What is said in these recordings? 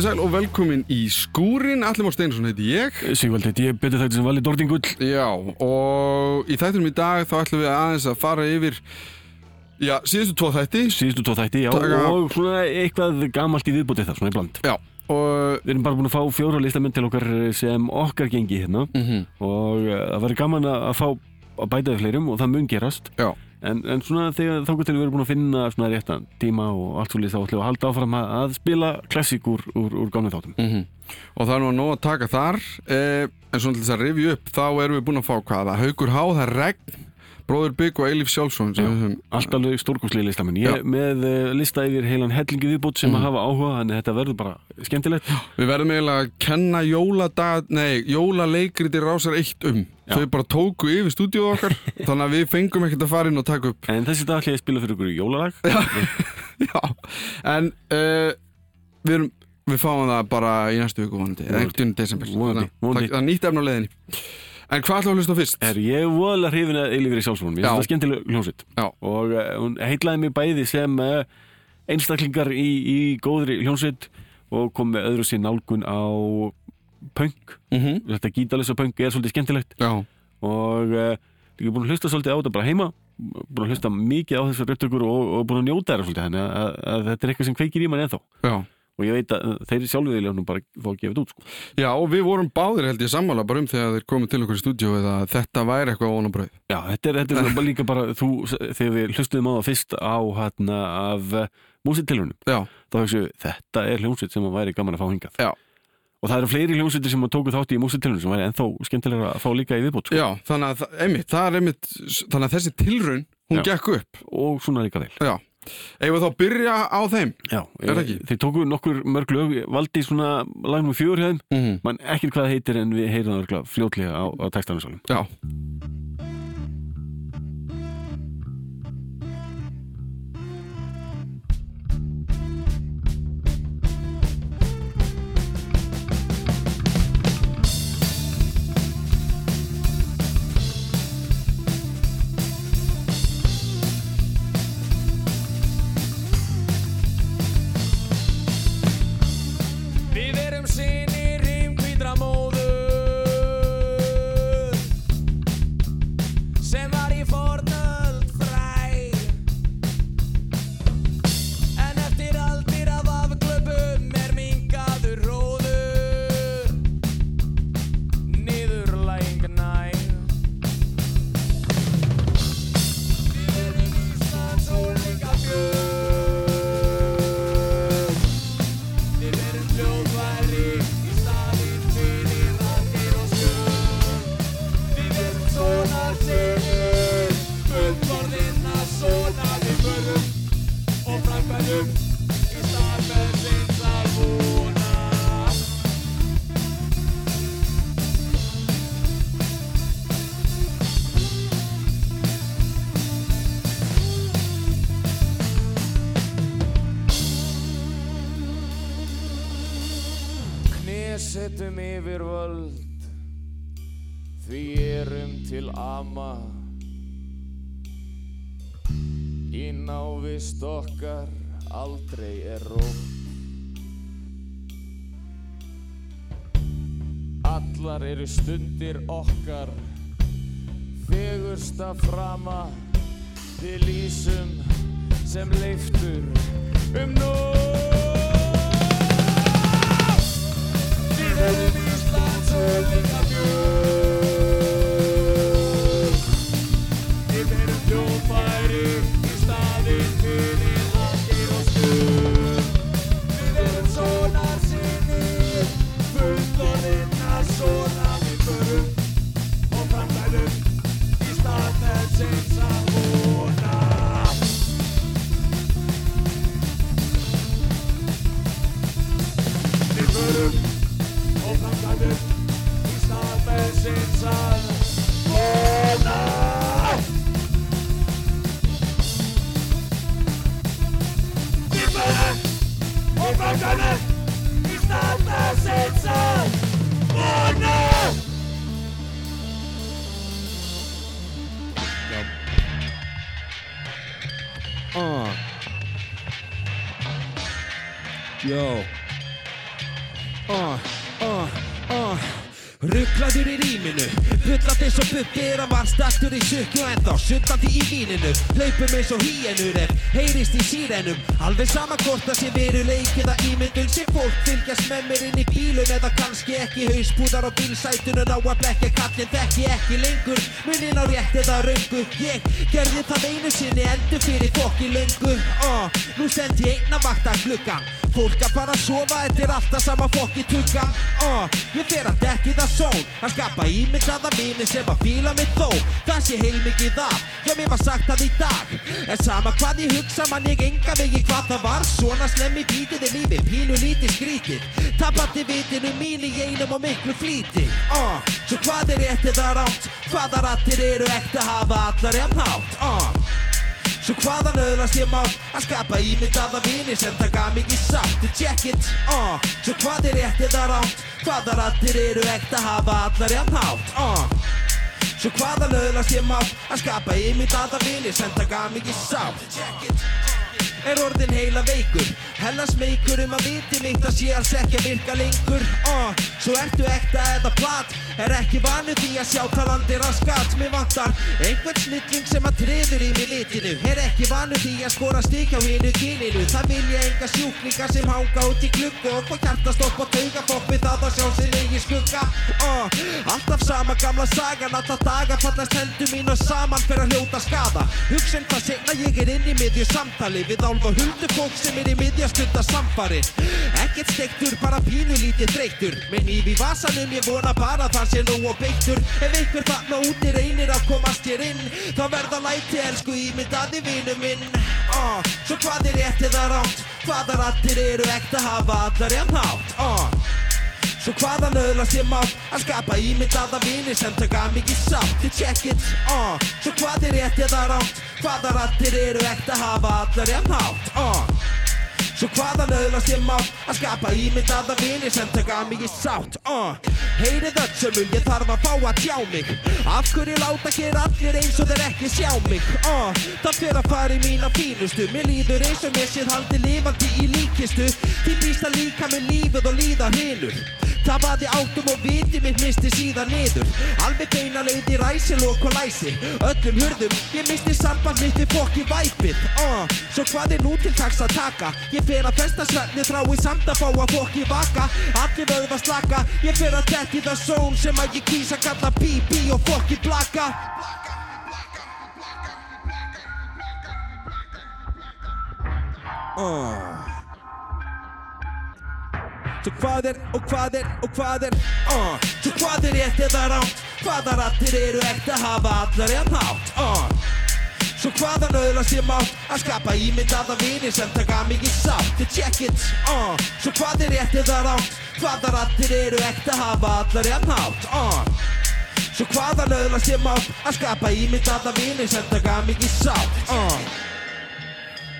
Komið sæl og velkomin í skúrin, Allir Már Steinsson heiti ég. Sigvald heiti ég, betur þetta sem vali Dordingull Já, og í þættinum í dag þá ætlum við aðeins að fara yfir Já, síðustu tvo þætti. Síðustu tvo þætti, já, Taka- og svona eitthvað gamalt í viðbútið það, svona í bland. Já, og Við erum bara búin að fá fjóra listamenn til okkar sem okkar gengi hérna. Mm og uh, það væri gaman að fá að bæta við fleirum og það mun gerast. Já, en, en svona þegar þá til við erum búin að finna svona réttan tíma og allt svolítið þá ætlum við að halda áfram að, spila klassík úr, úr, úr gamlega þáttum. Mm og það er nú að nóg að taka þar. Eh, En svona til þess að rifja upp Þá erum við búin að fá hvaða? Haukur Há, það er Regn Bróður Bygg og Eilif Sjálfsson sem Já. við höfum- Allt alveg stórkostlega listamenn Já. Ég með uh, lista yfir heilan hellingi viðbútt sem Mhm. að hafa áhuga þannig þetta verður bara skemmtilegt Við verðum eiginlega að kenna jóladag, nei, jólaleikriti rásar eitt um. Já. Þau bara tóku yfir stúdíóð okkar, þannig að við fengum ekkert að fara inn og taka upp. En þessi dag ætla ég að spila fyrir ykkur í jólalag Já, en uh, við, erum, við fáum það bara í næstu viku vonandi, eða Vonandi. einhvern tíðan desember. Það, nýtt efn á leiðinni. En hvað við að hlusta fyrst? Er ég voðalega hrifin að Eilífri sjálfsvonum Ég finnst það skemmtileg hljómsveit. Og uh, hún heitlaði mig bæði sem uh, einstaklingar í, í góðri hljómsveit Og kom með öðru sér nálgun á punk. Mm -hmm. Þetta gítalessa punk er svolítið skemmtilegt. Já, Og uh, ég er búin að hlusta svolítið á þetta bara heima. Búin að hlusta mikið á þessar upptökur og, og búin að njóta þeirra svolítið. Þannig að, að, að þetta er eitthvað sem kveikir í mann ennþá. Já. Og ég veit að uh, þeir sjálfur vilja nú bara fá að gefa þetta út sko. Já, og við vorum báðir held ég sammála bara um þegar þeir komið til okkur í stúdíó eða þetta væri eitthvað óna brauð. Já, þetta er, þetta er bara líka bara þú, þegar við hlustuðum á það fyrst á hérna af uh, músitilunum Já, þá hugsaðu, þetta er hljómsveit sem að væri gaman að fá hingað Já. og það eru fleiri hljómsveitir sem tóku þátt í músitilunum sem væri ennþá skemmtilega að fá líka í viðbót sko. já, þannig að, einmitt, einmitt, þannig að þessi tilraun, hún Já. gekk upp. og svona líka vel Já, við þá byrja á þeim? Já, Er þeir tóku nokkur mörg lög valdi svona lagnum þeim Mm -hmm. mann ekkert hvað heitir en við heyrum það fljótlega á, á textanum svolum Já, Knésettum yfir völd Því erum til ama. Í návist okkar aldrei er rótt. Allar eru stundir okkar Fegursta frama. Við lýsum sem leiftur um nótt Við erum Íslands ólíka Uh. Yo. uh, uh, uh. Rugglaður í rýminu Bullandi eins og bubbi er að var startur í sukku En þá suttandi í víninu Hlaupum eins og hýjenur ef heyrist í sírenum. Alveg sama hvort það sé veruleik eða ímyndun Sem fólk fylgjast með mér inn í bílum Eða kannski ekki hauspúðar á bílsætunum Á að blekja kallin þekki ekki lengur. Munin á rétt eða röngu Ég gerði það einu sinni endur fyrir fokki löngu. Uh, Nú stend ég einna vakta gluggan Fólk að fara að sofa, þetta er alltaf sama fokki tugga. Uh, Ég fer að dekki það són Að skapa ímyndaða vini sem að fíla mig þó. Það sé heilmikið af, já mér var sagt það í dag. En sama hvað ég hugsa man ég enga vegi hvað það var. Svona slemmi bítið er lífi, pínu lítið skrítið. Tapandi vitinu mín í einum og miklu flýti. Uh, Svo hvað er rétt eða rátt, hvaða rattir eru ekta hafa allar jafn hátt? Uh, Svo hvaðan öðlast ég má að skapa ímyndaða vini sem taka mikið sátt. Check it, uh. Svo hvað er rétt eða rátt Hvaða rattir eru ekta hafa allar jafn hátt uh. Svo hvaðan öðlast ég má að skapa ímyndaða vini sem taka mikið sátt. Er orðin heila veikur Hella smeykur um að viti mitt að sé alls ekki að virka lengur. Uh, Svo ertu ekta eða plat? Er ekki vanu því að sjá talandi raskat? Mér vantar einhvern snilling sem að treður í mig litinu. Er ekki vanu því að skora stík hjá hinu kyninu. Það vilja enga sjúklingar sem hanga út í gluggu Og hvað hjartastopp og taugafokk við það að sjá sin eigi skugga. Uh, Alltaf sama gamla sagan Alltaf daga fallast hendur mín og saman fyrir að hljóta skada Hugsa um hvað segna ég er inn í miðju samtali Við álfa huldu fólk sem er í miðja stunda samfari Ekkert steiktur, bara pínu lítið þreyttur. Með nýf í vasanum ég vona bara það sé nú og beittur. Ef einhver þarna úti reynir að komast hér inn Þá verða læti elsku ímyndaði vinu minn. Uh, Svo hvað er rétt eða rátt Hvaða rattir eru ekta hafa allar jafn hátt? Uh, Svo hvaðan öðlast ég mátt? Að skapa ímyndaða vini sem taka mikið sátt. Ég check it, uh, svo hvað er rétt eða rátt Hvaða rattir eru ekta hafa allar jafn hátt? Uh, Svo hvaðan öðlast ég mátt að skapa ímyndaða vini sem taka mikið sátt uh. Heyrið öll sömul, ég þarf að fá að tjá mig Af hverju láta hér allir eins og þeir ekki sjá mig uh. Það fyrir að fara í mína fínustu Mér líður eins og mér séð haldi lifandi í líkistu Því býst að líka með lífið og líða hinur Tapaði áttum og viti mitt misti síðan niður. Alveg beina leið í ræsilok og læsi. Öllum hurðum, ég misti samband mitt við fokki væpið. Uh, Svo hvað er nú til taks að taka? Ég fer að festa svefni þrái samt að fá að fokki vaka. Allir vöðva slaka Ég fer að dekki það són sem að ég kýsa kalla pí-pí og fokki blaka. Uh. Svo hvað er og hvað er og hvað er uh. Svo hvað er rétt eða rátt Hvaða rattir eru ekta hafa allar jafn hátt uh. Svo hvaðan öðlast ég mátt að skapa ímyndaða vini sem taka mikið sátt Ég check it, uh. Svo hvað er rétt eða rátt Hvaða rattir eru ekta hafa allar jafn hátt uh. Svo hvaðan öðlast ég mátt að skapa ímyndaða vini sem taka mikið sátt uh.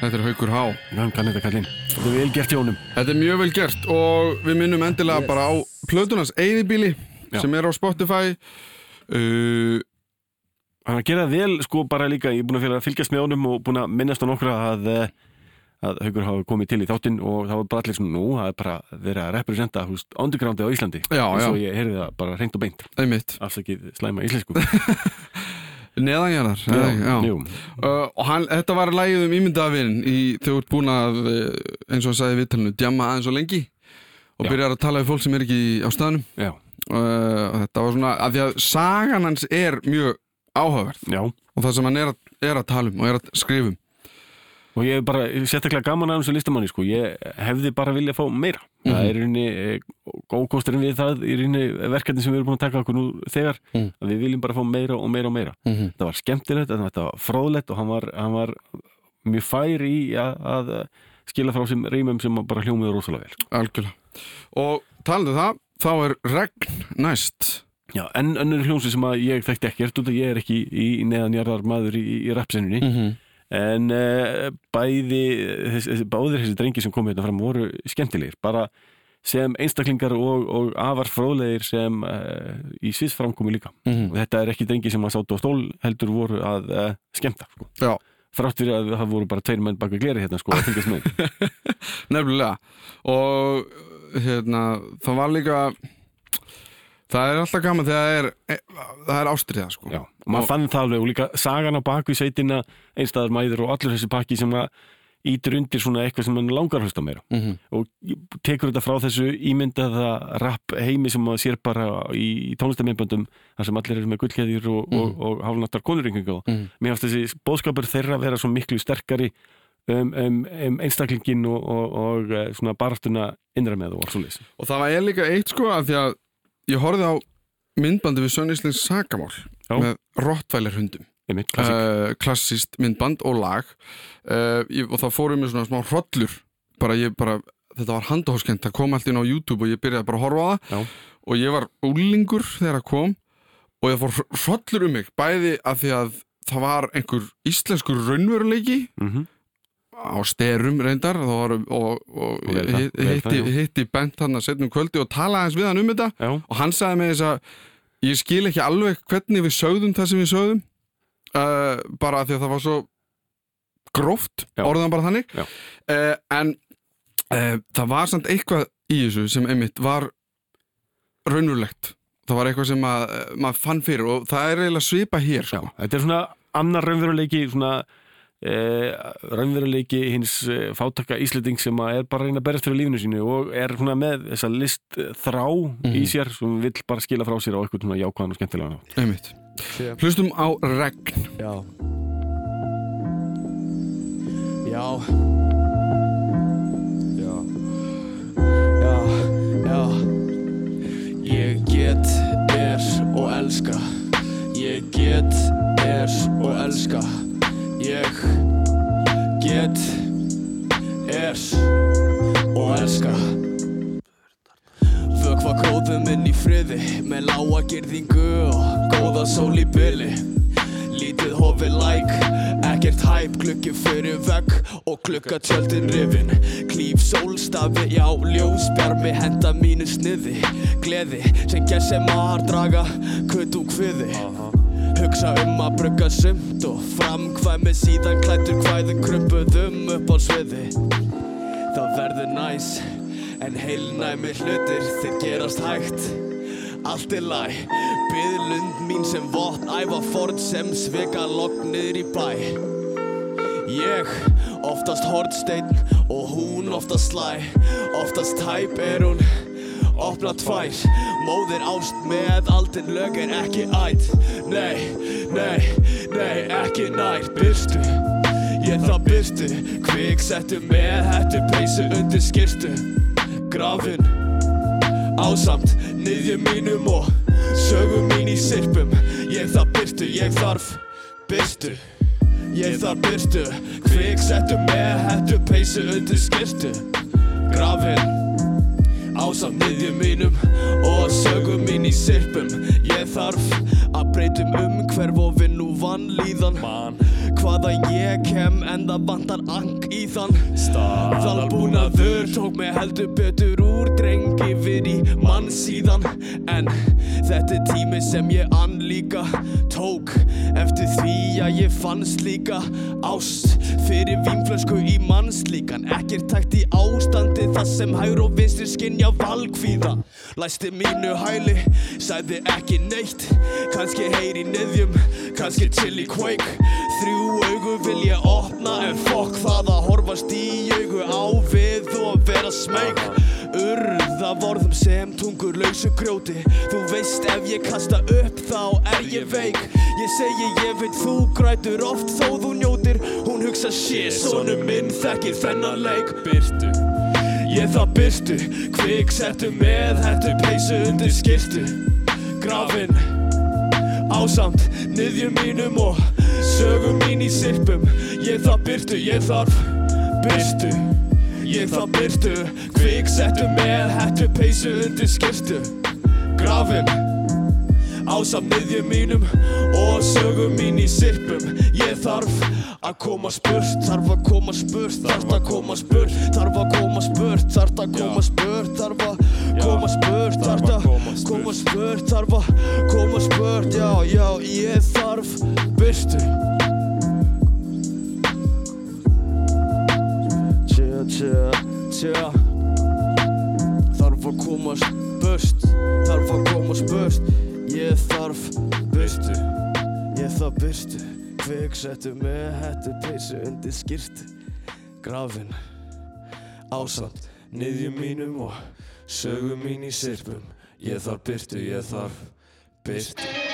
Þetta er Haukur Há Hann kann þetta kallinn. Þetta er vel gert hjónum Þetta er mjög vel gert og við minnum endilega bara á plötunars Eyðibíli Já. sem er á Spotify. Uh, Hann að gera það vel sko bara líka Ég er búin að fylgjast með honum og búin að minnast á nokkra að eh, að Haugur hafa komið til í þáttinn og það var bara allir svona nú, það er bara verið að representa húst, undergroundi á Íslandi. Já, og svo já. ég heyrði það bara reynd og beint. Einmitt, afsakið slæma íslensku neðanjarðar. Uh, og hann, þetta var lægið um ímyndaðavinn í þegar þú ert búin að uh, eins og hann sagði viðtalinu, djamma aðeins og lengi og Já. byrjar að tala við fólk sem er ekki á staðnum. Uh, og þetta var svona, af því að sagan hans er mjög áhugaverð já. og það sem hann er að, er að tala um og er að skrifa um og ég er bara sérstaklega gaman að þessu listamanni sko. ég hefði bara viljað fá meira það Mhm. er í rauninni góðkosturinn við það í rauninni verkefni sem við erum búin að taka okkur nú þegar Mm. við viljum bara fá meira og meira og meira mm -hmm. þetta var skemmtilegt, þetta var fróðlegt og hann var, hann var mjög fær í að, að skila frá sem reymum sem bara hljómiður rosalega vel algjörlega og talandi um það, þá er regn næst Já, en önnur hljómsveit sem ég þekkti ekkert út að ég er ekki í, í neðanjarðar maður í, í rapsenunni -hmm. En uh, bæði þessi, báðir þessi drengi sem komu hérna fram voru skemmtilegir, bara sem einstaklingar og, og afar fróðlegir sem uh, í sviðs framkomi líka. Mhm. og þetta er ekki drengi sem að sátu á stól heldur voru að uh, skemmta sko. Já, þrátt fyrir að það voru bara tveir menn baka gleri hérna sko að fylgjast með. Nefnilega. Og hérna, það var líka það er alltaf gaman þegar það er, e, það er ástriða sko. Já, og maður fann það alveg og líka sagan á baku í sveitina, einstæðar mæður og allir þessi pakki sem að ítur undir svona eitthvað sem mann langar að hlusta meira Mhm. og tekur þetta frá þessu ímyndaða rap heimi sem maður sér bara í, í tónlistamindböndum þar sem allir eru með gullkeðjur og, og, og hálfnattar konurringingu Mhm. mér finnst þessi bóðskapur þeirra vera svo miklu sterkari um, um, um einstaklingin og, og, og eh, svona baraftuna innra með og svo leys og það var ég líka eitt sko að því að ég horfði á myndbandi við Sönnislings sakamál Já. með rottvælir hundum einmitt, klassik uh, klassist myndband og lag. Uh, ég, og það fórum með svona smá hrollur. Bara ég bara, þetta var handahóskent það kom allt inn á YouTube og ég byrjaði bara að horfa á það. Já. og ég var úlingur þegar það kom og ég fór hrollur um mig bæði að því að það var einhver íslenskur raunveruleiki mm á styrum reyndar var, og, og, Og vel það, hitt- vel hitti, já. hitti Bent hann að setja um kvöldi og talaði hans við hann um þetta. Já, og hann sagði með þess að ég skil ekki alveg hvernig við sögðum það sem við sögðum. Uh, bara því að það var svo gróft, orðan bara þannig. Uh, en uh, það var samt eitthvað í þessu sem einmitt var raunverulegt. Það var eitthvað sem að, maður fann fyrir og það er eiginlega svipa hér sko. þetta er svona annar raunveruleiki svona eh, raunveruleiki hins eh, fátaka Íslending sem að er bara að reyna að berast fyrir lífinu sínu og er svona með þessa list eh, þrá í sér sem vill bara skila frá sér á eitthvað svona jákvæðan og skemmtilega hlustum á regn. Já. Já. Já. Já, já. Ég get, er og elska. Ég get, er og elska Ég get, er og elska. Vökva króðum inn í friði með lága girðingu og góða sól í byli Lítið hofi læk, ekkert hæp, glukki fyrir vegg og klukka tjöldin rifin. Klíf sólstafi, já, ljósbjarmi, henda mínu sniði. Gleði sem gessi mar draga, kutt og kviði Hugsa um að brugga sumt og framkvæmi síðan klættur kvæðum krumpuðum upp á sviði. Það verður næs En heilnæmi hlutir þeir gerast hægt. Allt er læ Byðlund mín sem vott Æfa ford sem svika lokk niður í bæ. Ég oftast hortsteinn Og hún oftast slæ Oftast tæp er hún Opna tvær. Móðir ást með aldin lög er ekki ætt Nei, nei, nei, ekki nær. Byrstu. Ég það byrstu. Kviksettu með hættu peysu undir skirtu Grafin. Ásamt niðjum mínum og sögum mín í sirpum Ég það byrtu, ég þarf byrtu Ég þarf byrtu Kviksettu með hættu peysu undir skirtu Grafin Ásamt niðjum mínum og sögum mín í sirpum. Ég þarf að breytum um hverf og vinn nú vannlíðan Man. Hvaða ég kem en það vantar ang í þann. Þalbúnaður tók mig heldur betur úr dreng yfir í mann síðan. En þetta er tími sem ég ann líka. Tók Eftir því að ég fannst líka ást Fyrir vínflösku í mannslíkan. Ekkert takt í ástandi það sem hægur og vinstri skinja valkvíða. Læsti mínu hæli, sagði ekki neitt. Kanski heyri niðjum, kannski chill í quake. Þrjú augu vil ég opna en fokk það að horfast í augu á við og vera smeg Urða vorðum sem tungur lausu grjóti. Þú veist ef ég kasta upp þá er ég veik. Ég segi ég veit þú grætur oft þó þú njótir. Hún hugsa shit, sonu minn þekkir þennan leik. Byrtu Ég það byrtu, kviksettu með hættu peysu undir skirtu Grafin Ásamt niðjum mínum og sögum mín í sirpum Ég það byrtu, ég þarf byrtu Ég það byrtu, kviksettu með hættu peysu undir skirtu Grafin Ásamt niðjum mínum og sögum mín í sirpum Ég þarf að koma spurt, þarf að koma spurt, þarf að koma spurt Þarf að koma spurt, þarf að koma spurt, þarf að koma spurt Þarf að koma spurt, þarf að koma spurt. Já, já, ég þarf byrtu Tjö, tjö Þarf komast börst Þarf að komast börst Ég þarf byrstu Ég þarf byrstu Kviksettu með hættu peysu undir skýrtu Grafin Ásamt Niðjum mínum og sögum mín í sirpum Ég þarf byrtu, ég þarf byrtu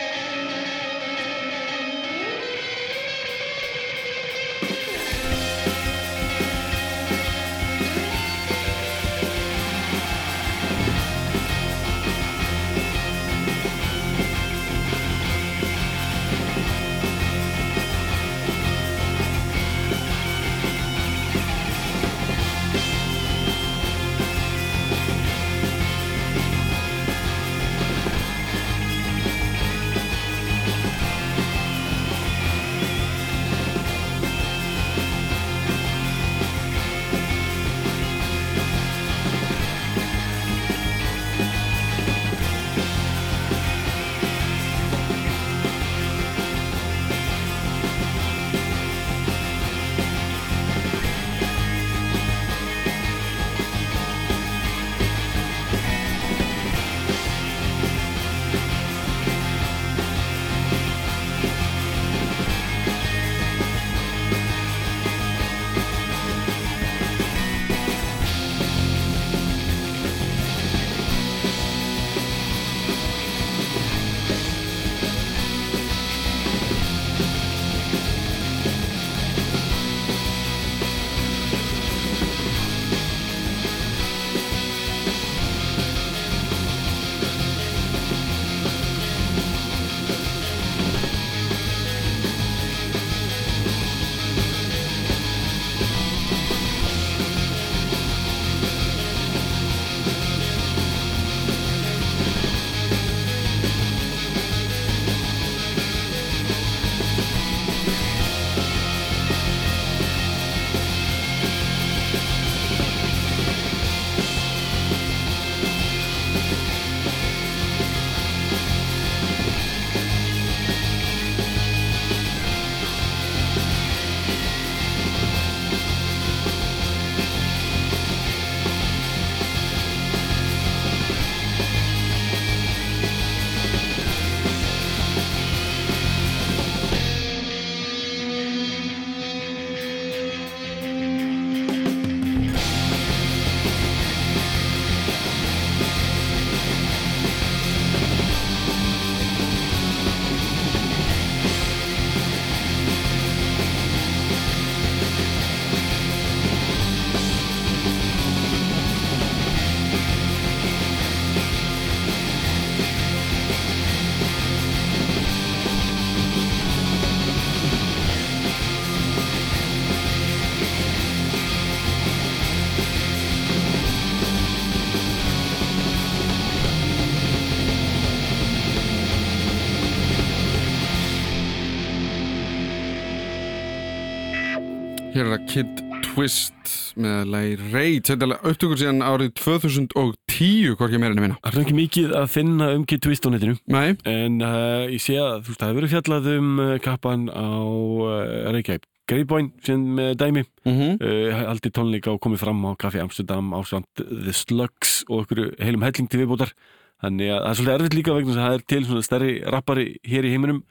Twist með lagi Rage. Þetta er upptökur síðan árið 2010, hvorki meira en að minna. Það er ekki mikið að finna um Kid Twist á netinu Nei, En uh, ég sé að þú veist, það hefur verið fjallað um uh, kappan á uh, Reykjavík Greifbóin sem með dæmi mm uh, haldi tónleika og komið fram á Kaffi Amsterdam á samt The Slugs og okkur heilum helling til viðbútar þannig að það er svolítið erfitt líka vegna þess að það er til svona stærri rappari hér í heiminum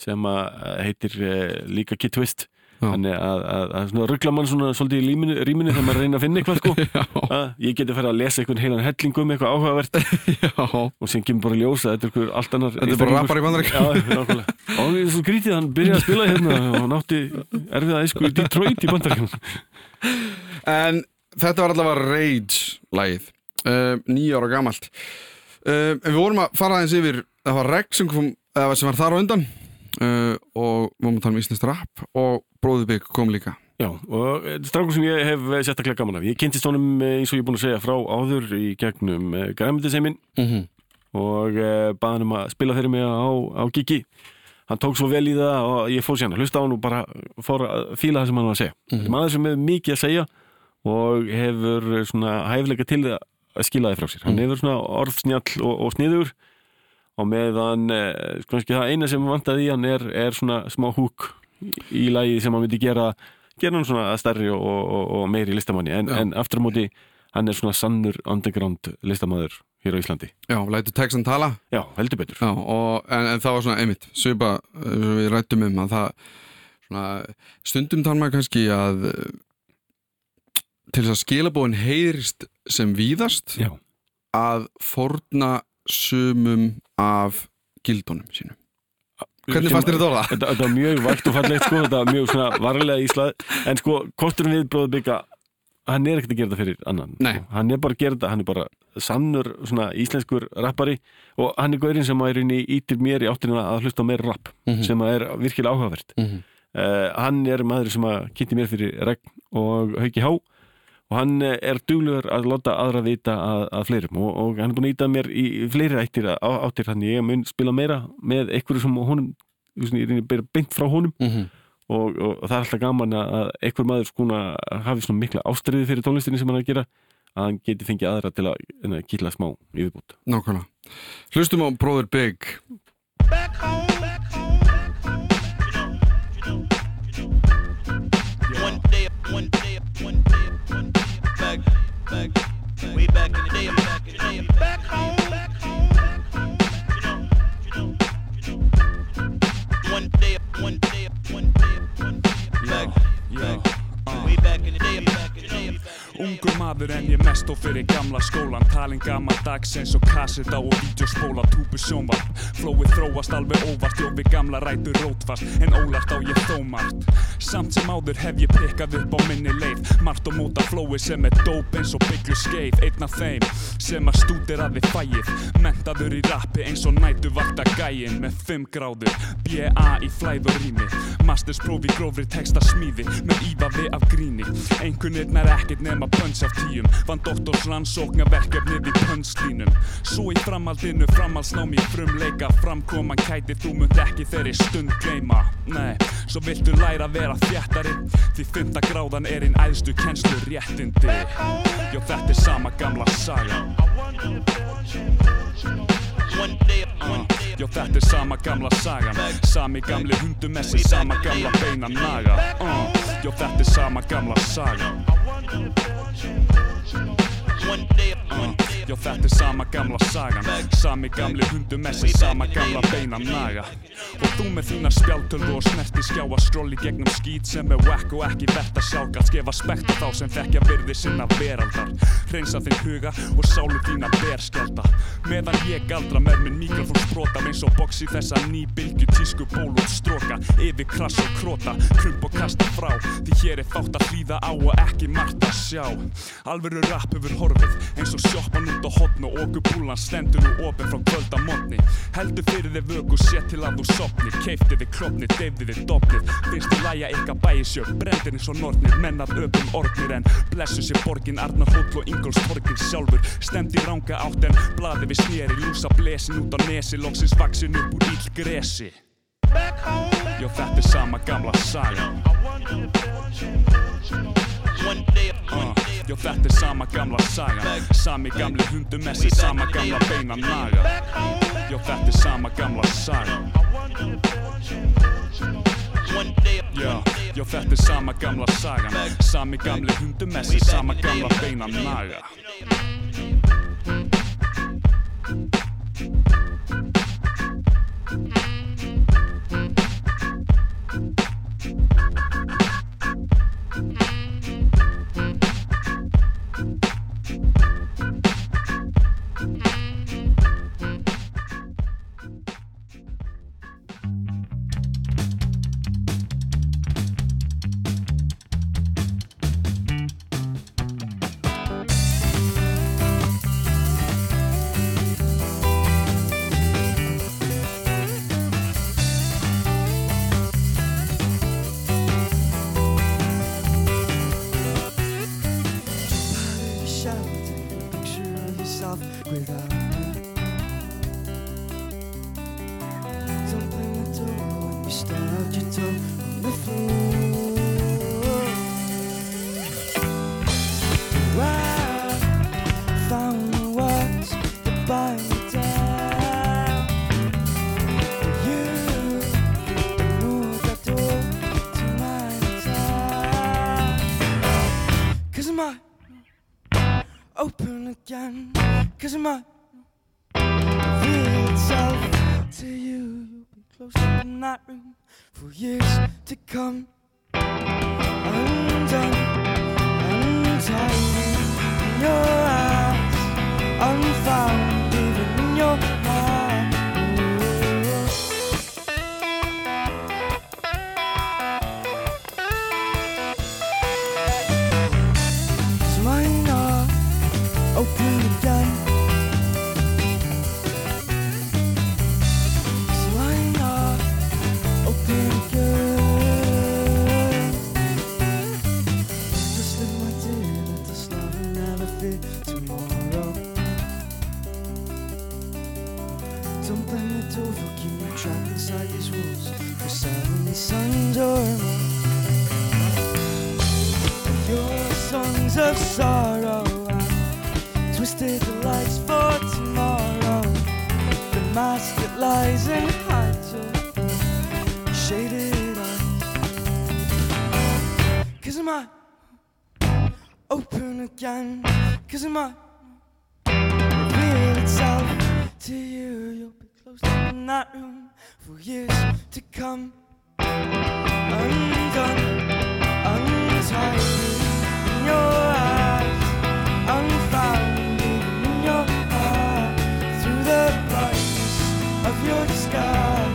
sem að uh, heitir líka Kid Twist. Þannig að, að, að ruggla mann svona svolítið í líminu, rýminu þegar maður reyna að finna eitthvað sko. Að, ég geti að fara að lesa einhvern heilan helling um eitthvað áhugavert. Já. og sem kemur bara í ljósa þetta er einhver allt annar Þetta er bara rappar í nákvæmlega. Og það er svo grítið, hann byrjaði að spila hérna og hann átti erfiða æsku í Detroit í bandaríkjum En þetta var allavega Rage-lagið. Uh, nýja ára gamalt. Uh, en við vorum að fara aðeins yfir, það var Rex sem, kom, sem var þar á undan. Uh, og við vorum að tala um Íslands rap og Bróðubik kom líka. Já, og er strákur sem ég hef sérstaklega gaman af. Ég kynntist honum eh, eins og ég er búin að segja frá áður í gegnum græmyndiseimin Mm -hmm. og baði hann um að spila fyrir mig á, á Gigi. Hann tók svo vel í það og ég fór sérna hlusta á hann og bara fór að fíla það sem hann var að segja. Mm Mhm. Maður sem hefur mikið að segja og hefur svona hæfleika til það að skila þið frá sér. Hann hefur svona orðsnjall og, og sniður og meðan eh, kannski það eina sem vantaði í hann er, er svona smá húk í lagi sem hann myndi gera gera hann svona stærri og, og, og meiri listamanni. En, en aftur á móti hann er svona sannur underground listamaður hér á Íslandi. Já, lætu Texan tala. Já, heldur betur. Já, og, en, en það var svona einmitt svipa við rættum um að það svona, stundum tala maður kannski að til þess að skilabóin heyrist sem víðast Já, að forna sumum af gildunum sínum Hvernig Sem- fannst þér þetta orða? Þetta, þetta var mjög vægt og fallegt sko, þetta var mjög svona varlega íslað en sko, kosturinn við bróður bygga hann er ekkert að gera þetta fyrir annan Nei. sko. hann er bara að gera þetta, hann er bara sannur svona íslenskur rappari og hann er gaurinn sem að er inn í ítir mér í áttina að hlusta á meira rapp Mhm. sem að er virkilega áhugavert Mhm. uh, hann er maður sem að kynnti mér fyrir regn og hauki há og hann eh, er duglegur að láta aðra vita að, að fleirum. Og, og hann er búin að íta mér í, fleiri ættir á, áttir þannig ég mun spila meira með einhverju sem honum þú veist, ég reyni bara beint frá honum. Mhm. og, og, og það er alltaf gaman að að einhver maður skona hafi svona mikla ástriði fyrir tónlistinni sem hann er að gera að hann geti fengið aðra til að, að kýtla smá yfirbútt Nákvæmlega. Hlustum á Bróður Big. One back in the day, back in the day, back home, back home, back home, you know, you know, you know. One day, one day, one day, one day, back, back, way back. In the day, back in the day, back. Ungur maður en ég mest og fyrir gamla skólan Talin gammal dags eins og kasseta og vídeospóla Túbu sjónvarp. Flóið þróast alveg óvart Jófi gamla rætur rótfast. En ólart á ég þó margt. Samt sem áður hef ég pikkað upp á minni leið. Margt og móta flóið sem er dóp eins og bygglu skeið. Einn af þeim sem að stúdir að við fæið Mentaður í rappi eins og nætu vakta gæin Með 5 gráður B.A. í flæð og rými. Masterspróf í grófri texta smíði. Með ívafi af gríni. Einhvernir nær ekkert nema pönns af tíum. Vann doktors rannsókna verkefnið í pönnslínum Svo í framhaldinu framhaldsnámi í frumleika. Framkoman kæti þú munt ekki þeirri stund gleyma. Nei, svo viltu læra að vera þjættari Því fymta gráðan er einn æðstu kennslu réttindi Jó þetta er sama gamla saga One day, one day, Jó þetta er sama gamla sagan. Sami gamli hundumessi, sama gamla beina naga. Uh. Jó þetta er sama gamla sagan day. Jó þetta er sama gamla sagan. Sami gamli hundumessi, sama gamla beina naga. Og þú með þína spjáltölu og snerti skjá að skróli gegnum skít sem er whack og ekki verðt að sjálfgalt Gefa spekt á þá sem þekkja virði sinna veraldar. Hreinsa þinn huga og sálu þína berskjálta Meðan ég galdra með minn mikrofón sprota eins og í þessa nýbylgju tísku ból og stróka Yfir krass og króta, krump og kasta frá. Því hér er fátt að hlýða á og ekki margt að sjá. Alvöru rap hefur horfið eins og sjoppan út á hotn og okkur búlan stendur nú opinn frá kvölda mótni Heldur fyrir þið vöku, sé til að þú sopnir Keifti þið klopnir, deyfði þið dopnir Finnst þið læja eitthvað bæjisjör, brendir eins og nornir Menn af öpum orgnir en blessu sér borgin Arnar Hóll og Ingóls torgin sjálfur. Stemd í ranga átt en blaði við sneri Lúsa blesin út á nesi, loksins vaksin upp úr ill gresi Jó þetta er sama gamla saga. Uh, day, Jó þetta er sama gamla saga. Sami gamli hundumessi, sama gamla beina naga Jó þetta er sama gamla saga. One day, Já, jó þetta er sama gamla sagan Sami gamli hundumessi, sama gamla beina naga again. Cause it might reveal itself to you. You'll be close in that room for years to come. Undone, untidy, in your eyes, unfound. Lies and hides your shaded eyes. Cause might open again. Cause I might reveal itself to you. You'll be closed up in that room for years to come. Undone untidy in your eyes, unfound sky.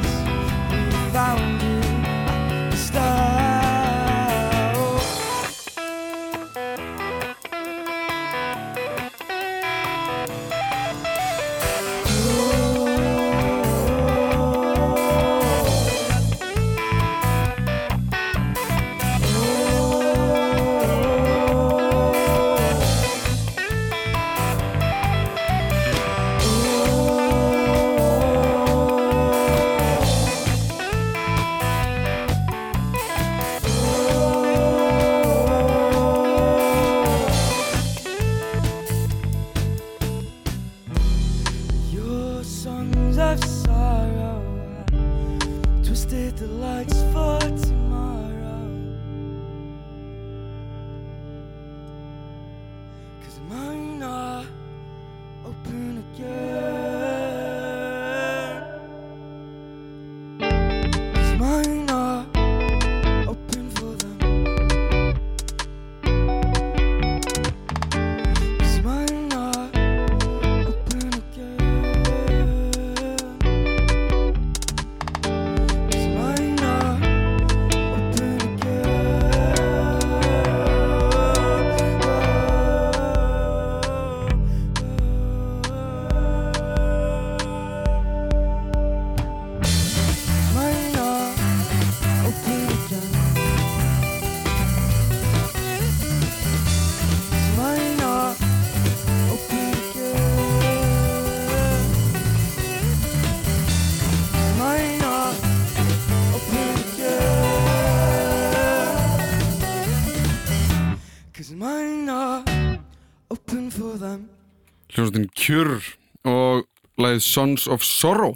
Cure og lagið Sons of Sorrow.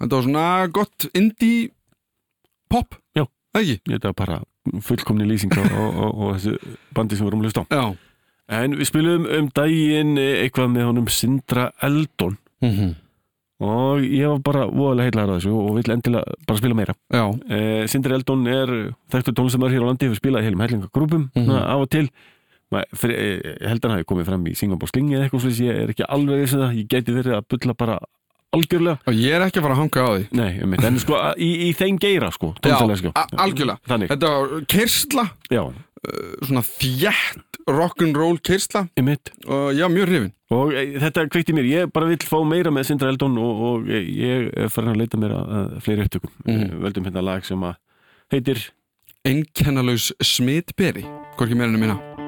Þetta var svona gott indie pop Já. Ekki? Þetta er bara fullkomni lýsing á, á, á þessu bandi sem við erum að hlusta á. Já. En við spilum um daginn eitthvað með honum Sindra Eldon. Mm -hmm. og ég var bara voðalega heitlaður að þessu og vill endilega bara spila meira. Eh, Sindri Eldon er þekktur tónlistamæður hér á landi hefur spilað í heilum hellingagrúpum mm af og til fyrir, eh, ég held að hann hafi komið fram í Singapore Sling eða eitthvað slús, ég er ekki alveg þess að ég gæti verið að bulla bara algjörlega. Og ég er ekki að fara að hanga á því. Nei, um en sko í, í þeim geira sko, Já, sko. algjörlega. Þannig, Þetta var kyrsla, já, svona þjætt rock'n'roll kyrsla og já, mjög hrifin. Og e, þetta kveikti mér, ég bara vill fá meira með Sindra Eldon og, og e, ég farin að leita mér að, að fleiri upptökum. Mm. Völdum hérna lag sem að heitir Einkennalaus smitberi. Hvorki meira en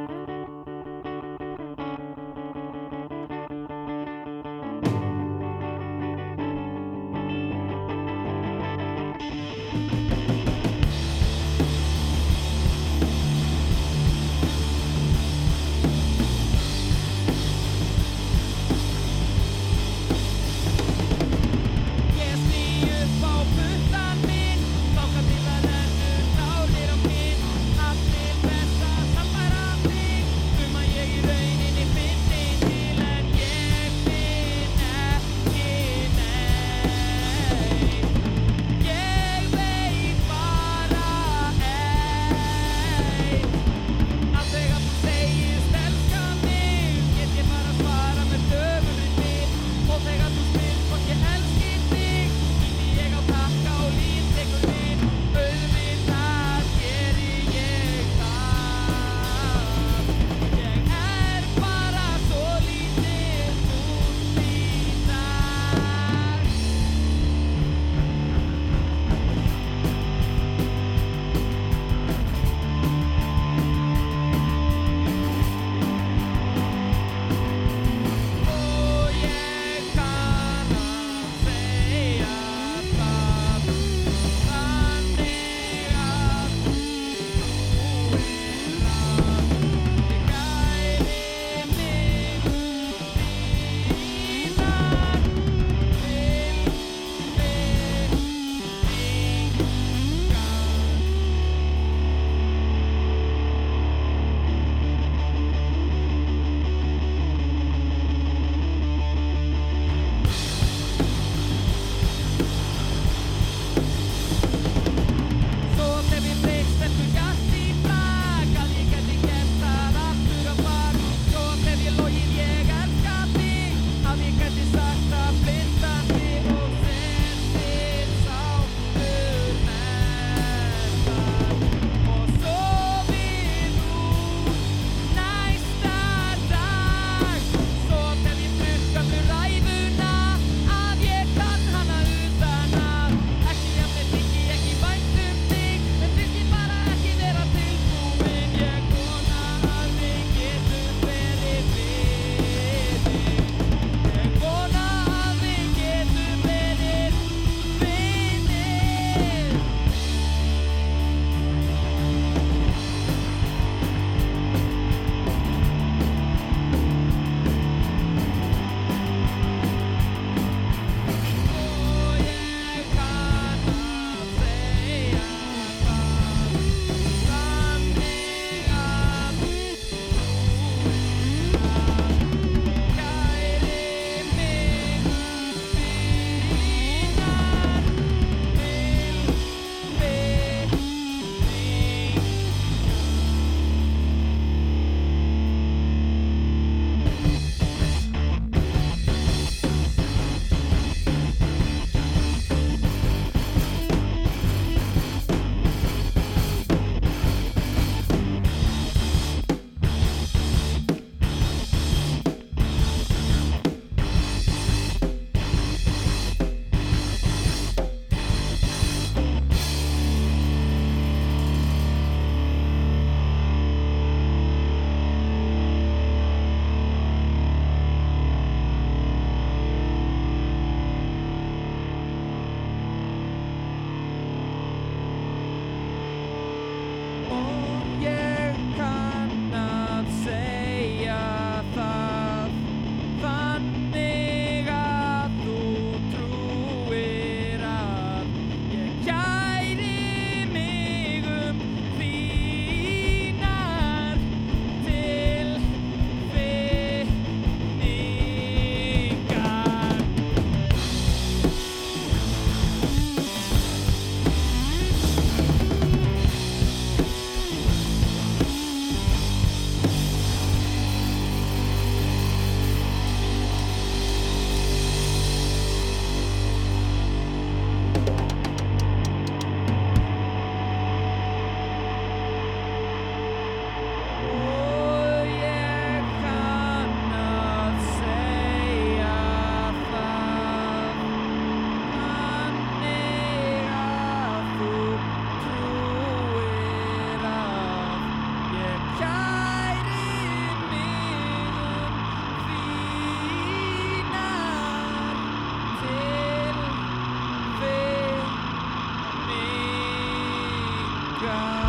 God.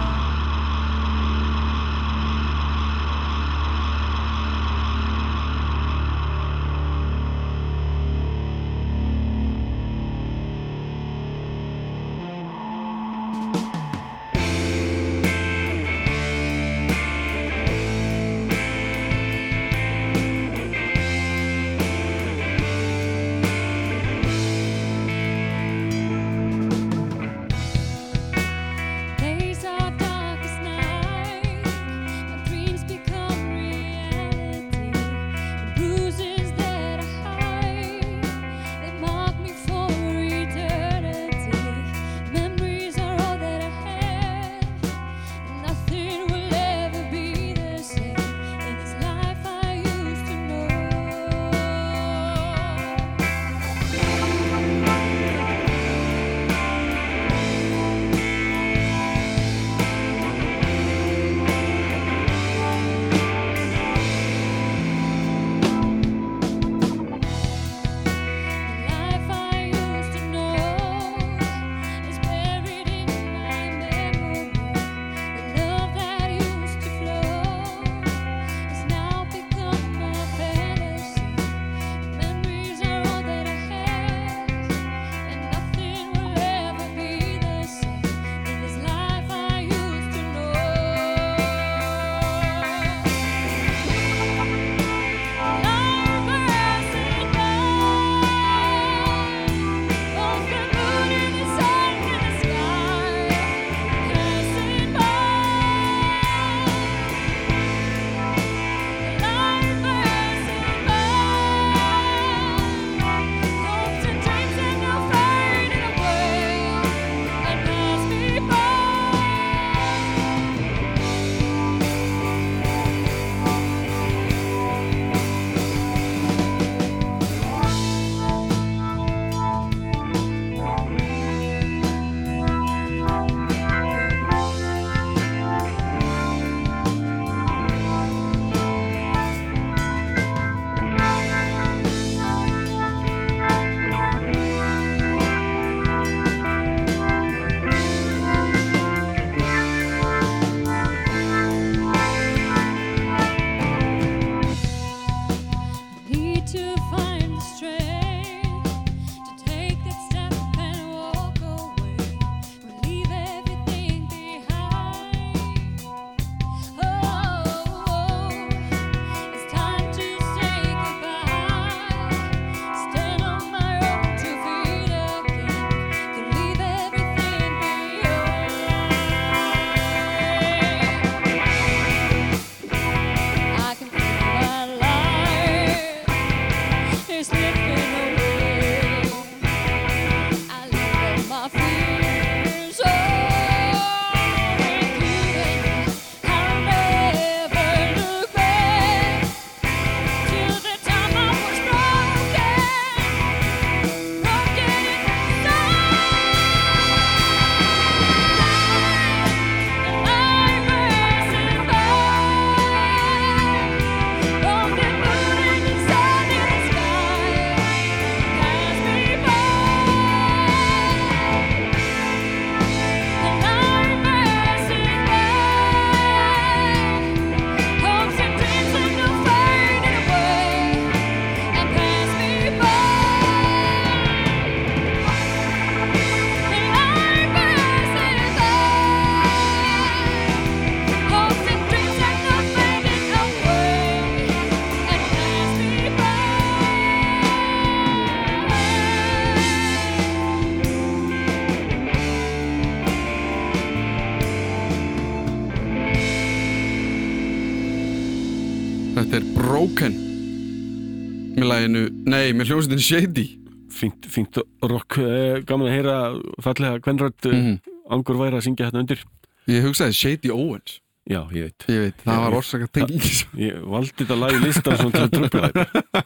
laginu, nei, með hljómsveitin Shady. Fynnt, fynnt rock, eh, gaman að heyra fallega hvernröld eh, mm -hmm. Angur væri að syngja hérna undir. Ég hugsaði Shady Owens. Já, ég veit, ég veit Það ég, var orsaka tengis Ég valdi þetta lag í listan svona til að tröfla þetta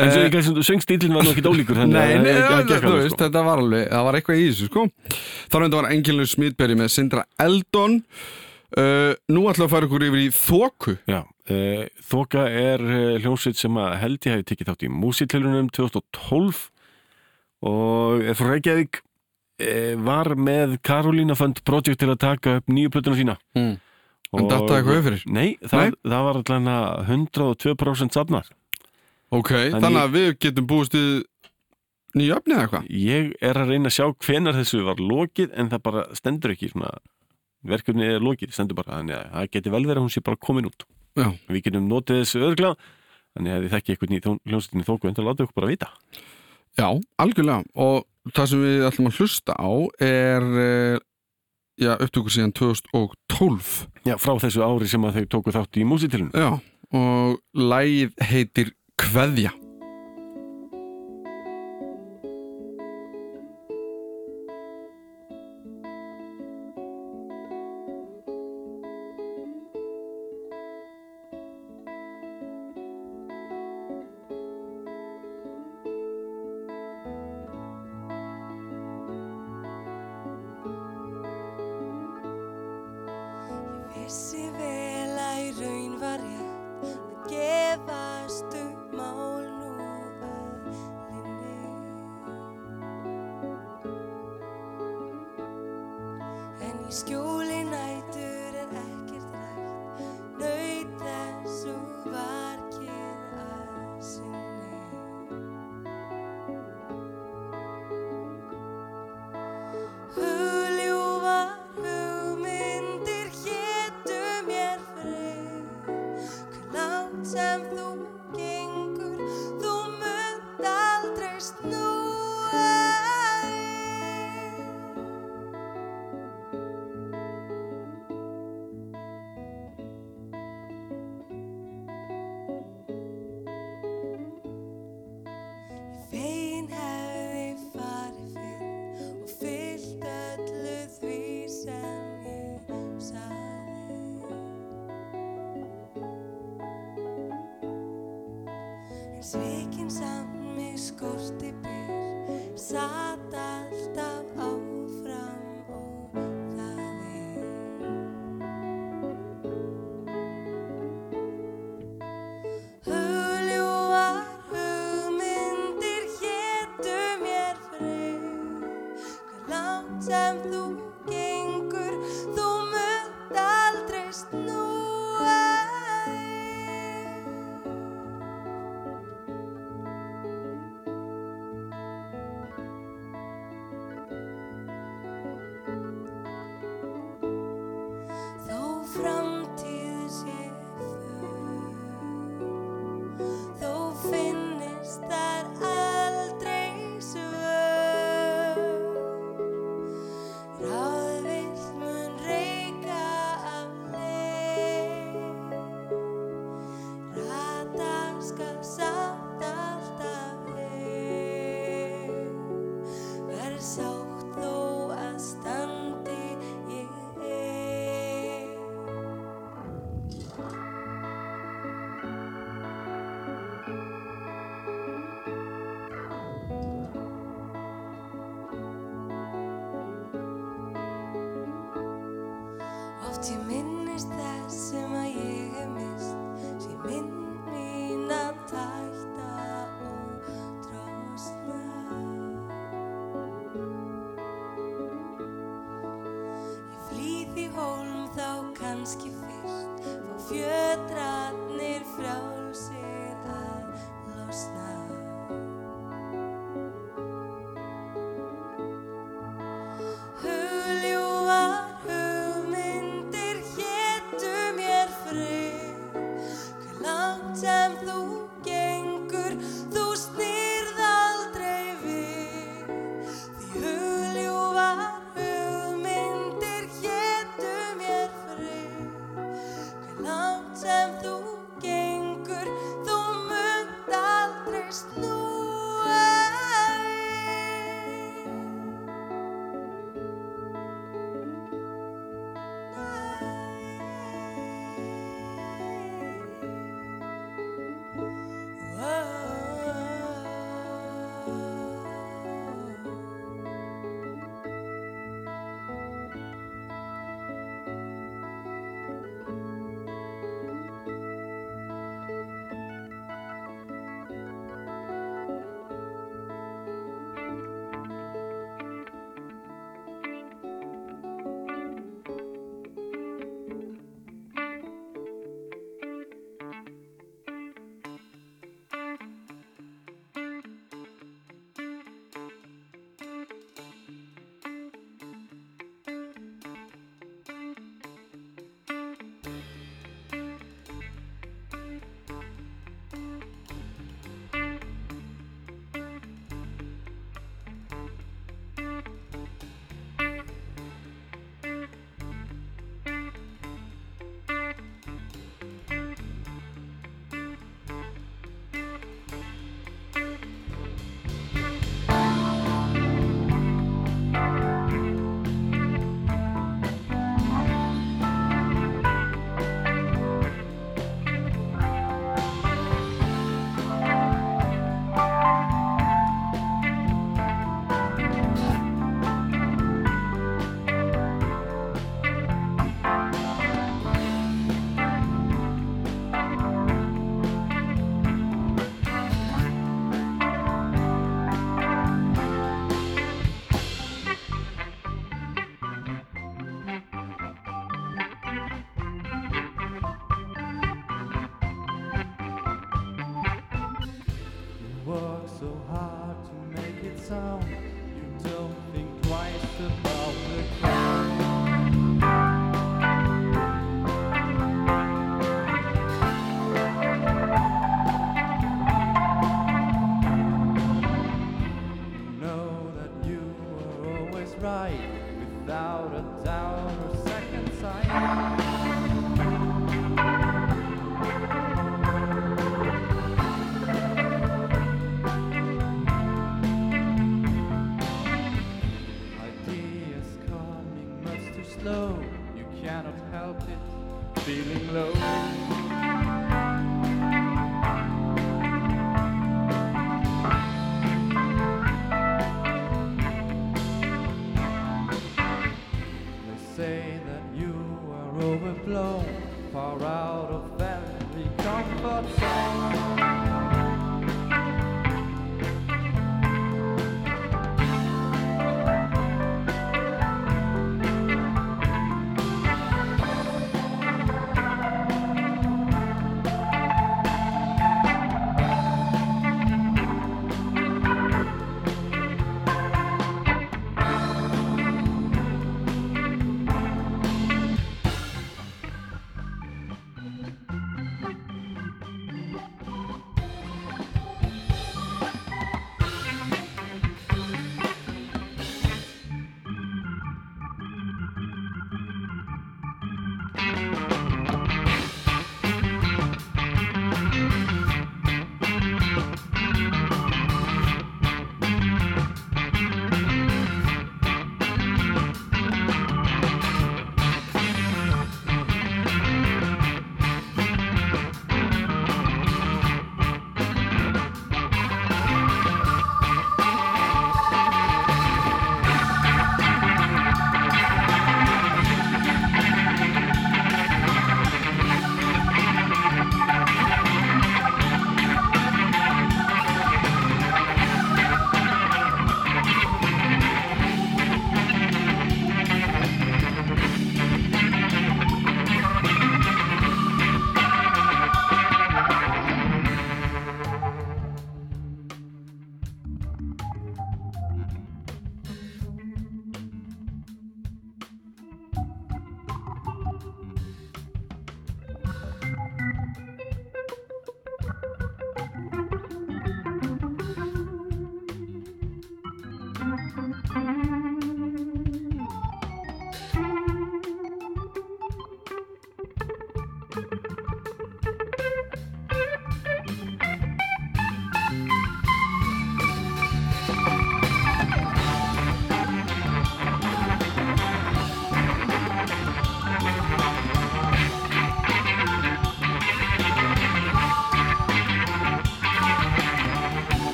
En svo eh. ég gæti að söngstílinn var nokkið ólíkur Nei, nei, nei ja, þú veist, sko. þetta var alveg það var eitthvað í þessu, sko. Þá reyndi var Engilnur Smítberg með Sindra Eldon. Uh, Nú ætlaðu að fara ykkur yfir í Þóku Já. Eh, Þoka er eh, hljómsveit sem að held ég hafi tekið þátt í músitleilunum 2012 og frá Reykjavík eh, var með Karolina Fund Project til að taka upp nýju plötuna sína mm. En dattaði eitthvað yfir? Nei, það, nei? það var alltaf 102% safnar Ok, þannig, þannig að við getum búist í nýju öfni eða eitthvað Ég er að reyna að sjá hvenar þessu var lokið en það bara stendur ekki verkefni er lokið, stendur bara þannig að það geti vel verið að hún sé bara komin út Já. Við getum notið þessu öðruglega þannig að þið þekki eitthvað í hljómsveitinni þóku en það láta ykkur bara vita. Já, algjörlega. Og það sem við ætlum að hlusta á er eh, já, upptökur síðan 2012 Já, frá þessu ári sem að þau tóku þátt í músitilinu Já, og lægið heitir Kveðja sem að ég hef mist Sé mynd mín að tæta og trosna. Ég flýð í hólm þá kannski fyrst. Fá fjötratnir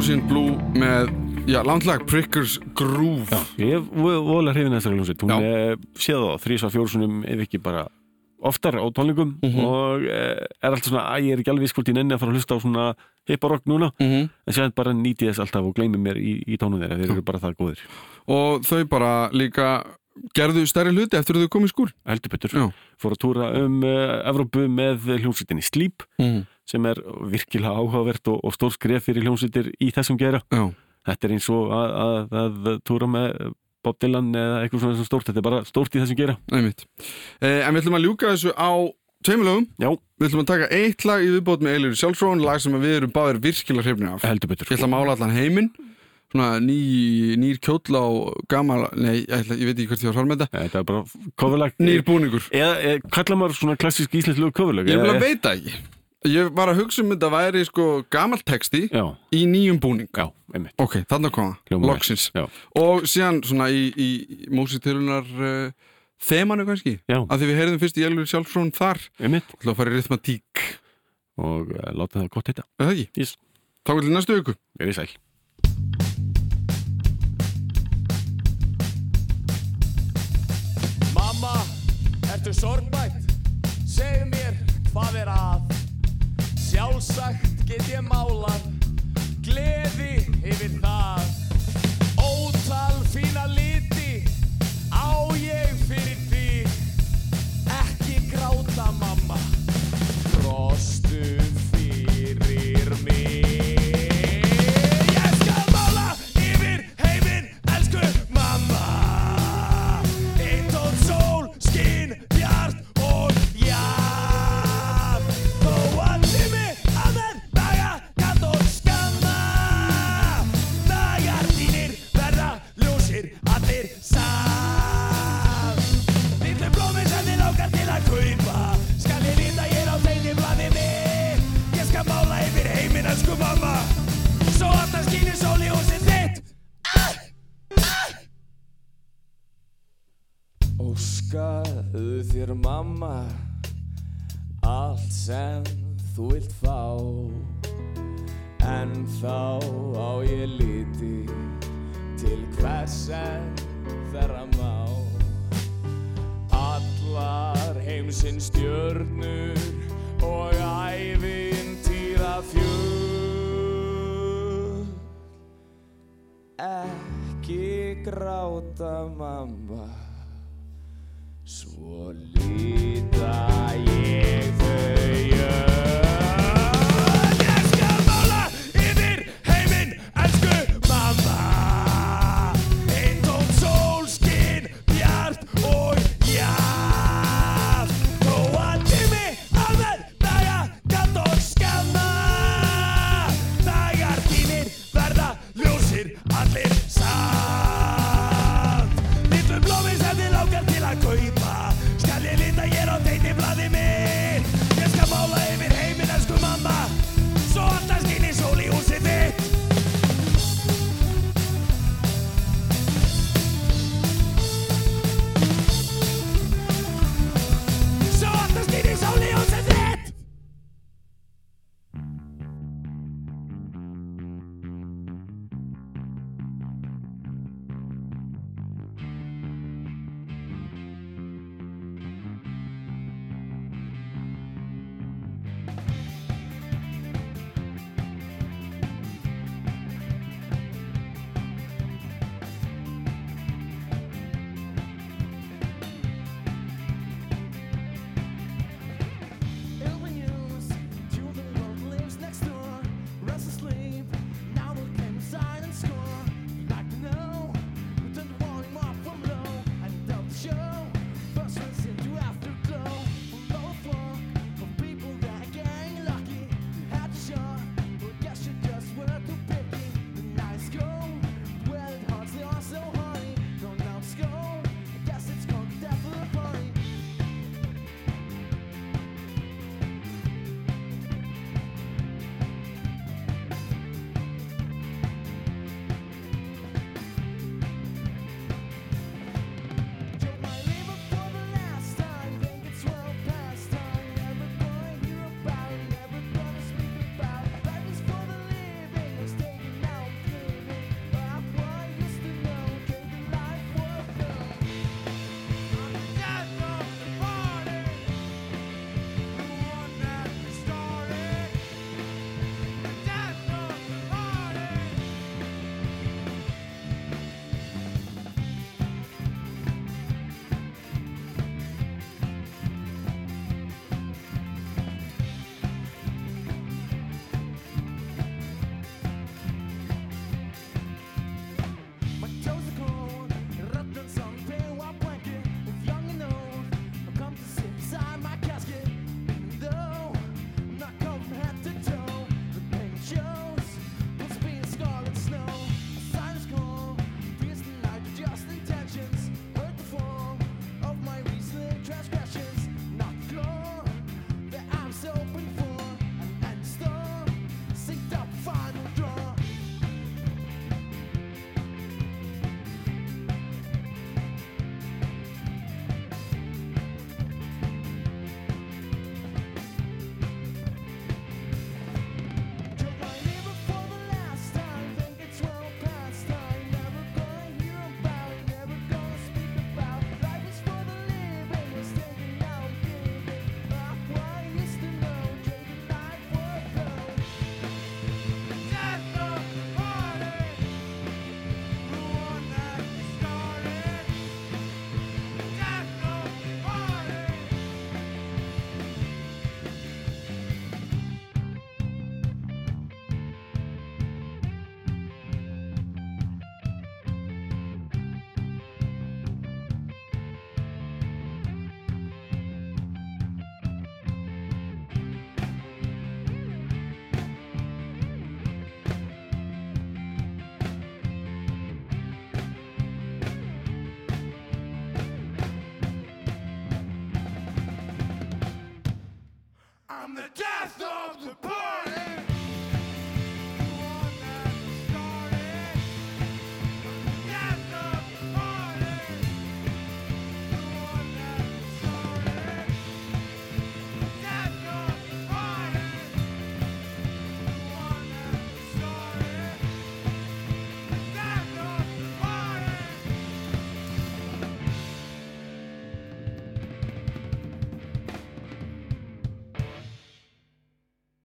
Lucien Blue með, já, landlag Prickers Groove. Já, ég hef vo- voðalega hrifin þessari hljómsveit. Hún er séð á þrísvar fjórusunum ef ekki bara oftar á tónleikum. Mhm. og eh, er alltaf svona að ég er ekki alveg skult í nenni að fara að hlusta á svona hipparokk núna. Mhm. en séðan bara nýti þess alltaf og gleymi mér í, í tónum þeirra, þeir eru bara það góðir. Og þau bara líka gerðu stærri hluti eftir að þau komið skúr. Heldur betur, fór að túra um uh, Evrópu með hljómsveitinni Sleep. Mm. Sem er virkilega áhugavert og, og stór skref fyrir hljómsveitir í þessum gera. Já, þetta er eins og að, að, að túra með Bob Dylan eða eitthvað svona stórt. Þetta er bara stórt í þessum gera. Einmitt. Eh, En við ætlum að ljúka þessu á tveimilögum Já, Við ætlum að taka eitt lag í viðbót með Eilur Sjálfsfrón lag sem við erum báðir virkilega hrifni af. Ég ætla að mála allan heiminn. Svona ný, nýr kjóll á gamal, nei, ég, ætla, ég veit ekki hvert ég var að fara með þetta. Þetta er bara coverlag. Nýr búningur. Eða, eða kallar maður svona klassísk íslensk lög coverlag? Ég vil að veita ekki Ég var að hugsa um þetta væri sko gamalt texti Já, í nýjum búning já, einmitt Ok, þarna koma, Hljómar vel. loksins Já. Og síðan svona í, í músitillunar uh, þemanu kannski Já. Af því við heyrðum fyrst í Elur Sjálfsfrón þar Einmitt að fara í rithmatík Og uh, láta það gott heita Er það ekki? Yes. Þá til næstu viku Er í sæl Mamma, ertu sorgbætt? Segðu mér hvað er að Sjálfsagt get ég málað Gleði yfir það. Ótal fína liti Á ég fyrir því. Ekki gráta mamma. Brostu